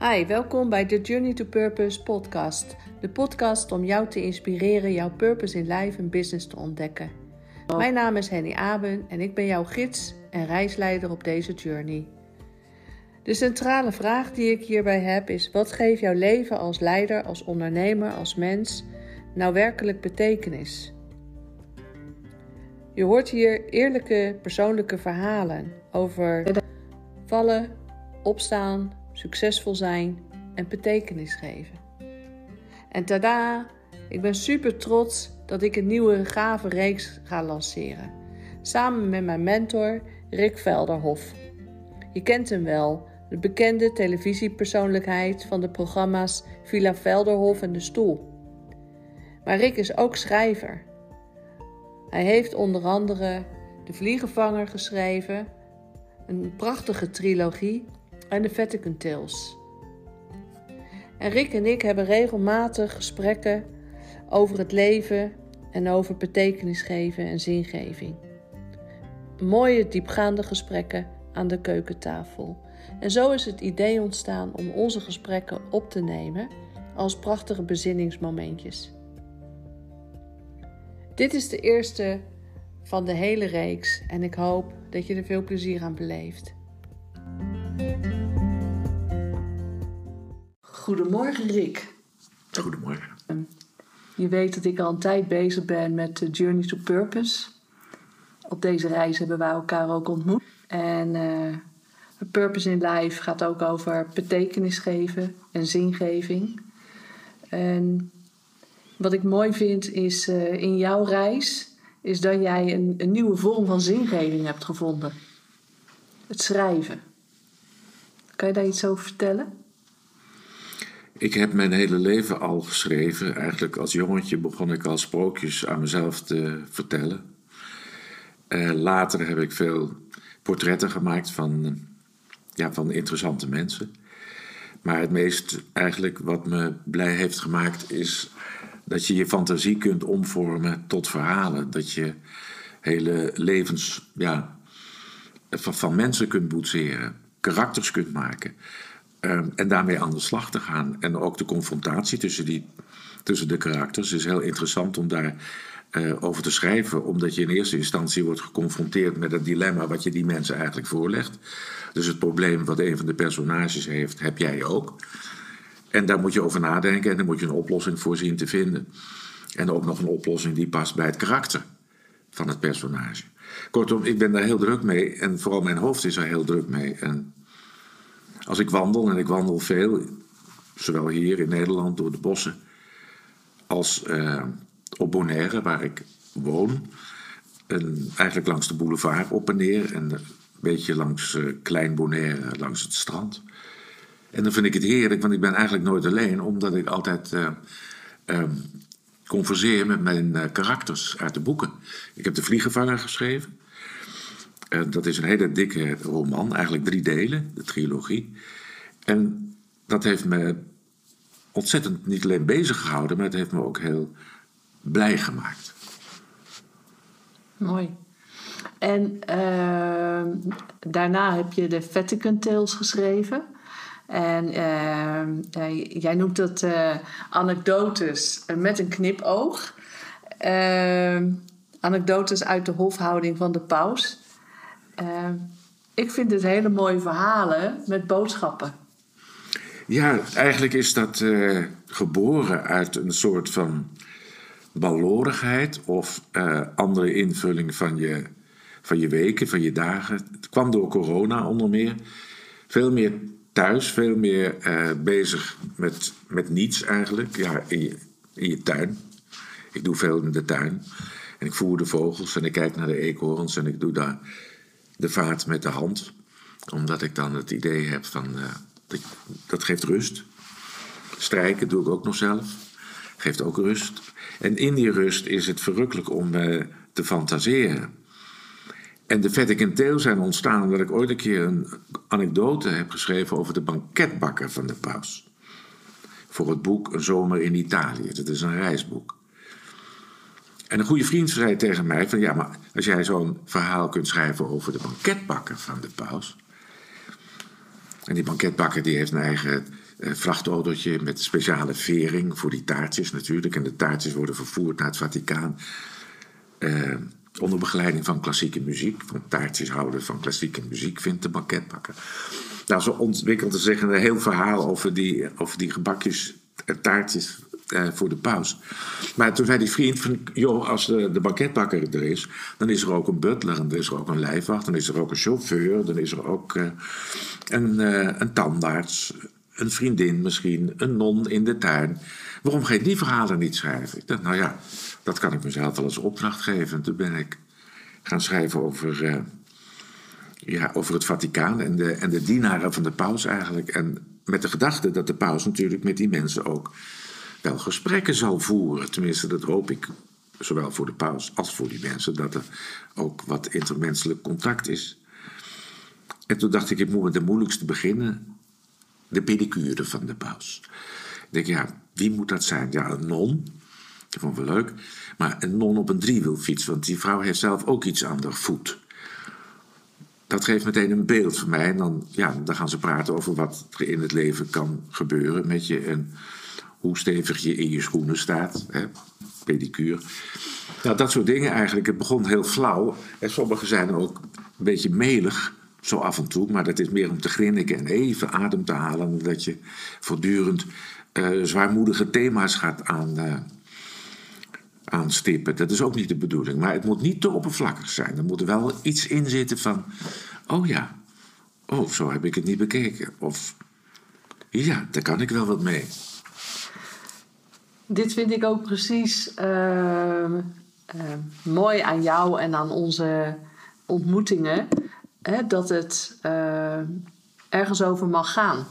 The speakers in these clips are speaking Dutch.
Hi, welkom bij de Journey to Purpose podcast. De podcast om jou te inspireren jouw purpose in life en business te ontdekken. Mijn naam is Henny Aben en ik ben jouw gids en reisleider op deze journey. De centrale vraag die ik hierbij heb is: wat geeft jouw leven als leider, als ondernemer, als mens nou werkelijk betekenis? Je hoort hier eerlijke persoonlijke verhalen over vallen, opstaan, succesvol zijn en betekenis geven. En tada, ik ben super trots dat ik een nieuwe gave reeks ga lanceren. Samen met mijn mentor Rick Velderhof. Je kent hem wel, de bekende televisiepersoonlijkheid van de programma's Villa Velderhof en De Stoel. Maar Rick is ook schrijver. Hij heeft onder andere De Vliegenvanger geschreven, een prachtige trilogie en de Vatican Tales. En Rick en ik hebben regelmatig gesprekken over het leven en over betekenis geven en zingeving. Mooie diepgaande gesprekken aan de keukentafel. En zo is het idee ontstaan om onze gesprekken op te nemen als prachtige bezinningsmomentjes. Dit is de eerste van de hele reeks en ik hoop dat je er veel plezier aan beleeft. Goedemorgen Rick. Goedemorgen. Je weet dat ik al een tijd bezig ben met Journey to Purpose. Op deze reis hebben wij elkaar ook ontmoet. En uh, Purpose in Life gaat ook over betekenis geven en zingeving. En wat ik mooi vind is uh, in jouw reis, is dat jij een, een nieuwe vorm van zingeving hebt gevonden. Het schrijven. Kan je daar iets over vertellen? Ik heb mijn hele leven al geschreven. Eigenlijk als jongetje begon ik al sprookjes aan mezelf te vertellen. Uh, later heb ik veel portretten gemaakt van, ja, van interessante mensen. Maar het meest eigenlijk wat me blij heeft gemaakt is dat je je fantasie kunt omvormen tot verhalen. Dat je hele levens ja, van, van mensen kunt boetseren, karakters kunt maken. Um, en daarmee aan de slag te gaan. En ook de confrontatie tussen, die, tussen de karakters is heel interessant om daar uh, over te schrijven. Omdat je in eerste instantie wordt geconfronteerd met het dilemma wat je die mensen eigenlijk voorlegt. Dus het probleem wat een van de personages heeft, heb jij ook. En daar moet je over nadenken en daar moet je een oplossing voor zien te vinden. En ook nog een oplossing die past bij het karakter van het personage. Kortom, ik ben daar heel druk mee en vooral mijn hoofd is er heel druk mee. En als ik wandel, en ik wandel veel, zowel hier in Nederland door de bossen, als uh, op Bonaire, waar ik woon. En eigenlijk langs de boulevard op en neer en een beetje langs uh, Klein Bonaire, langs het strand. En dan vind ik het heerlijk, want ik ben eigenlijk nooit alleen, omdat ik altijd uh, converseer met mijn karakters uit de boeken. Ik heb De Vliegenvanger geschreven. Uh, dat is een hele dikke roman, eigenlijk drie delen, de trilogie. En dat heeft me ontzettend niet alleen bezig gehouden, maar het heeft me ook heel blij gemaakt. Mooi. En daarna heb je de Vatican Tales geschreven. En uh, jij noemt dat uh, anekdotes met een knipoog. Uh, anekdotes uit de hofhouding van de paus. Ik vind het hele mooie verhalen met boodschappen. Ja, eigenlijk is dat geboren uit een soort van balorigheid of andere invulling van je, van je weken, van je dagen. Het kwam door corona onder meer. Veel meer thuis veel meer uh, bezig met, met niets eigenlijk. Ja, in je, in je tuin. Ik doe veel in de tuin. En ik voer de vogels en ik kijk naar de eekhoorns en ik doe daar de vaart met de hand. Omdat ik dan het idee heb van, uh, dat, dat geeft rust. Strijken doe ik ook nog zelf. Geeft ook rust. En in die rust is het verrukkelijk om uh, te fantaseren. En de Vatican Tales zijn ontstaan omdat ik ooit een keer een anekdote heb geschreven over de banketbakker van de paus. Voor het boek Een zomer in Italië. Dat is een reisboek. En een goede vriend zei tegen mij: van ja, maar als jij zo'n verhaal kunt schrijven over de banketbakker van de paus. En die banketbakker die heeft een eigen vrachtautootje met speciale vering voor die taartjes natuurlijk. En de taartjes worden vervoerd naar het Vaticaan. Uh, onder begeleiding van klassieke muziek. Want taartjes houden van klassieke muziek, vindt de banketbakker. Nou, zo ontwikkelde zich een heel verhaal over die, over die gebakjes en taartjes eh, voor de paus. Maar toen zei die vriend van, joh, als de, de banketbakker er is, dan is er ook een butler, en dan is er ook een lijfwacht, dan is er ook een chauffeur, dan is er ook uh, een, uh, een tandarts, een vriendin misschien, een non in de tuin. Waarom ga je die verhalen niet schrijven? Ik dacht, nou ja, dat kan ik mezelf wel als opdracht geven. En toen ben ik gaan schrijven over, uh, ja, over het Vaticaan en de, en de dienaren van de paus eigenlijk. En met de gedachte dat de paus natuurlijk met die mensen ook wel gesprekken zal voeren. Tenminste, dat hoop ik, zowel voor de paus als voor die mensen, dat er ook wat intermenselijk contact is. En toen dacht ik, ik moet met de moeilijkste beginnen. De pedicure van de paus. Ik denk, ja, wie moet dat zijn? Ja, een non. Dat vond ik wel leuk. Maar een non op een driewielfiets, want die vrouw heeft zelf ook iets aan de voet. Dat geeft meteen een beeld voor mij. En dan, ja, dan gaan ze praten over wat er in het leven kan gebeuren met je. En hoe stevig je in je schoenen staat. Hè? Pedicure. Nou, dat soort dingen eigenlijk. Het begon heel flauw. En sommige zijn ook een beetje melig, zo af en toe. Maar dat is meer om te grinniken en even adem te halen. Dat je voortdurend uh, zwaarmoedige thema's gaat aan, uh, aanstippen. Dat is ook niet de bedoeling. Maar het moet niet te oppervlakkig zijn. Er moet wel iets in zitten van... Oh ja, oh, zo heb ik het niet bekeken. Of ja, daar kan ik wel wat mee. Dit vind ik ook precies uh, uh, mooi aan jou en aan onze ontmoetingen. Hè, dat het uh, ergens over mag gaan.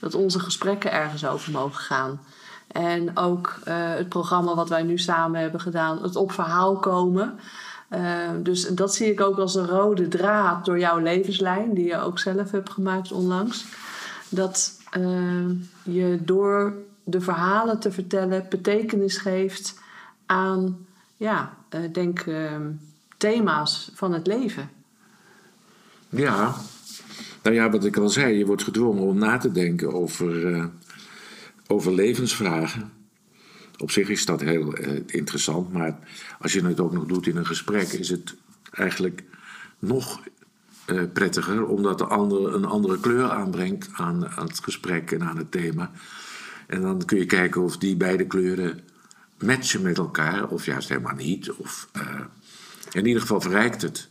Dat onze gesprekken ergens over mogen gaan. En ook het programma wat wij nu samen hebben gedaan, het op verhaal komen. dus dat zie ik ook als een rode draad door jouw levenslijn, die je ook zelf hebt gemaakt onlangs. Dat je door de verhalen te vertellen betekenis geeft aan, ja, uh, denk uh, thema's van het leven. Ja, nou ja, wat ik al zei, je wordt gedwongen om na te denken over, uh, over levensvragen. Op zich is dat heel uh, interessant, maar als je het ook nog doet in een gesprek, is het eigenlijk nog prettiger, omdat de ander een andere kleur aanbrengt aan, aan het gesprek en aan het thema. En dan kun je kijken of die beide kleuren matchen met elkaar, of juist helemaal niet. Of, uh, in ieder geval verrijkt het.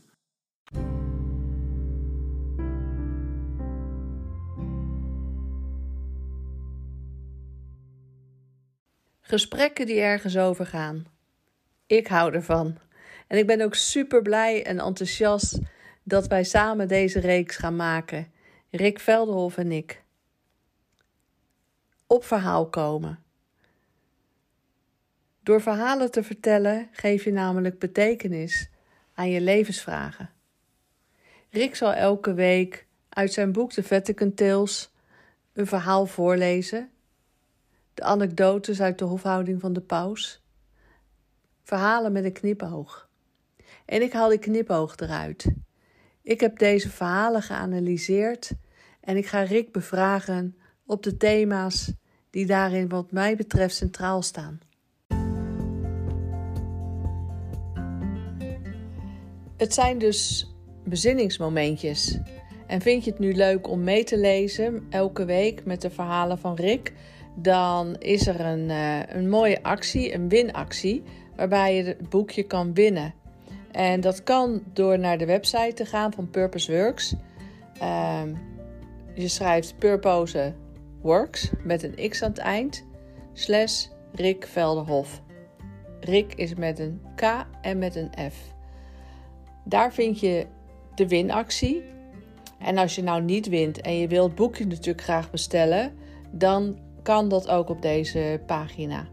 Gesprekken die ergens over gaan. Ik hou ervan. En ik ben ook super blij en enthousiast dat wij samen deze reeks gaan maken. Rick Velderhof en ik op verhaal komen. Door verhalen te vertellen geef je namelijk betekenis aan je levensvragen. Rick zal elke week uit zijn boek The Vatican Tales een verhaal voorlezen. De anekdotes uit de hofhouding van de paus. Verhalen met een knipoog. En ik haal die knipoog eruit. Ik heb deze verhalen geanalyseerd en ik ga Rick bevragen op de thema's die daarin wat mij betreft centraal staan. Het zijn dus bezinningsmomentjes. En vind je het nu leuk om mee te lezen elke week met de verhalen van Rick? Dan is er een, uh, een mooie actie, een winactie, waarbij je het boekje kan winnen. En dat kan door naar de website te gaan van Purpose Works. Uh, je schrijft Purpose works met een x aan het eind, slash Rick Velderhof. Rick is met een K en met een F. Daar vind je de winactie. En als je nou niet wint en je wilt het boekje natuurlijk graag bestellen, dan kan dat ook op deze pagina.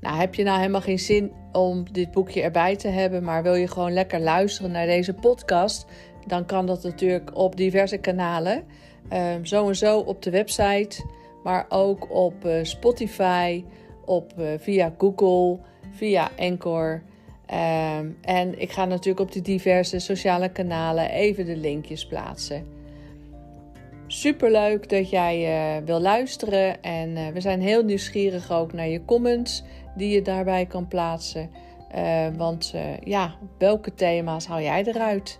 Nou, heb je nou helemaal geen zin om dit boekje erbij te hebben, maar wil je gewoon lekker luisteren naar deze podcast, dan kan dat natuurlijk op diverse kanalen. Um, zo en zo op de website, maar ook op uh, Spotify, op, uh, via Google, via Anchor. Um, en ik ga natuurlijk op de diverse sociale kanalen even de linkjes plaatsen. Superleuk dat jij wil luisteren en we zijn heel nieuwsgierig ook naar je comments die je daarbij kan plaatsen. want ja, welke thema's haal jij eruit?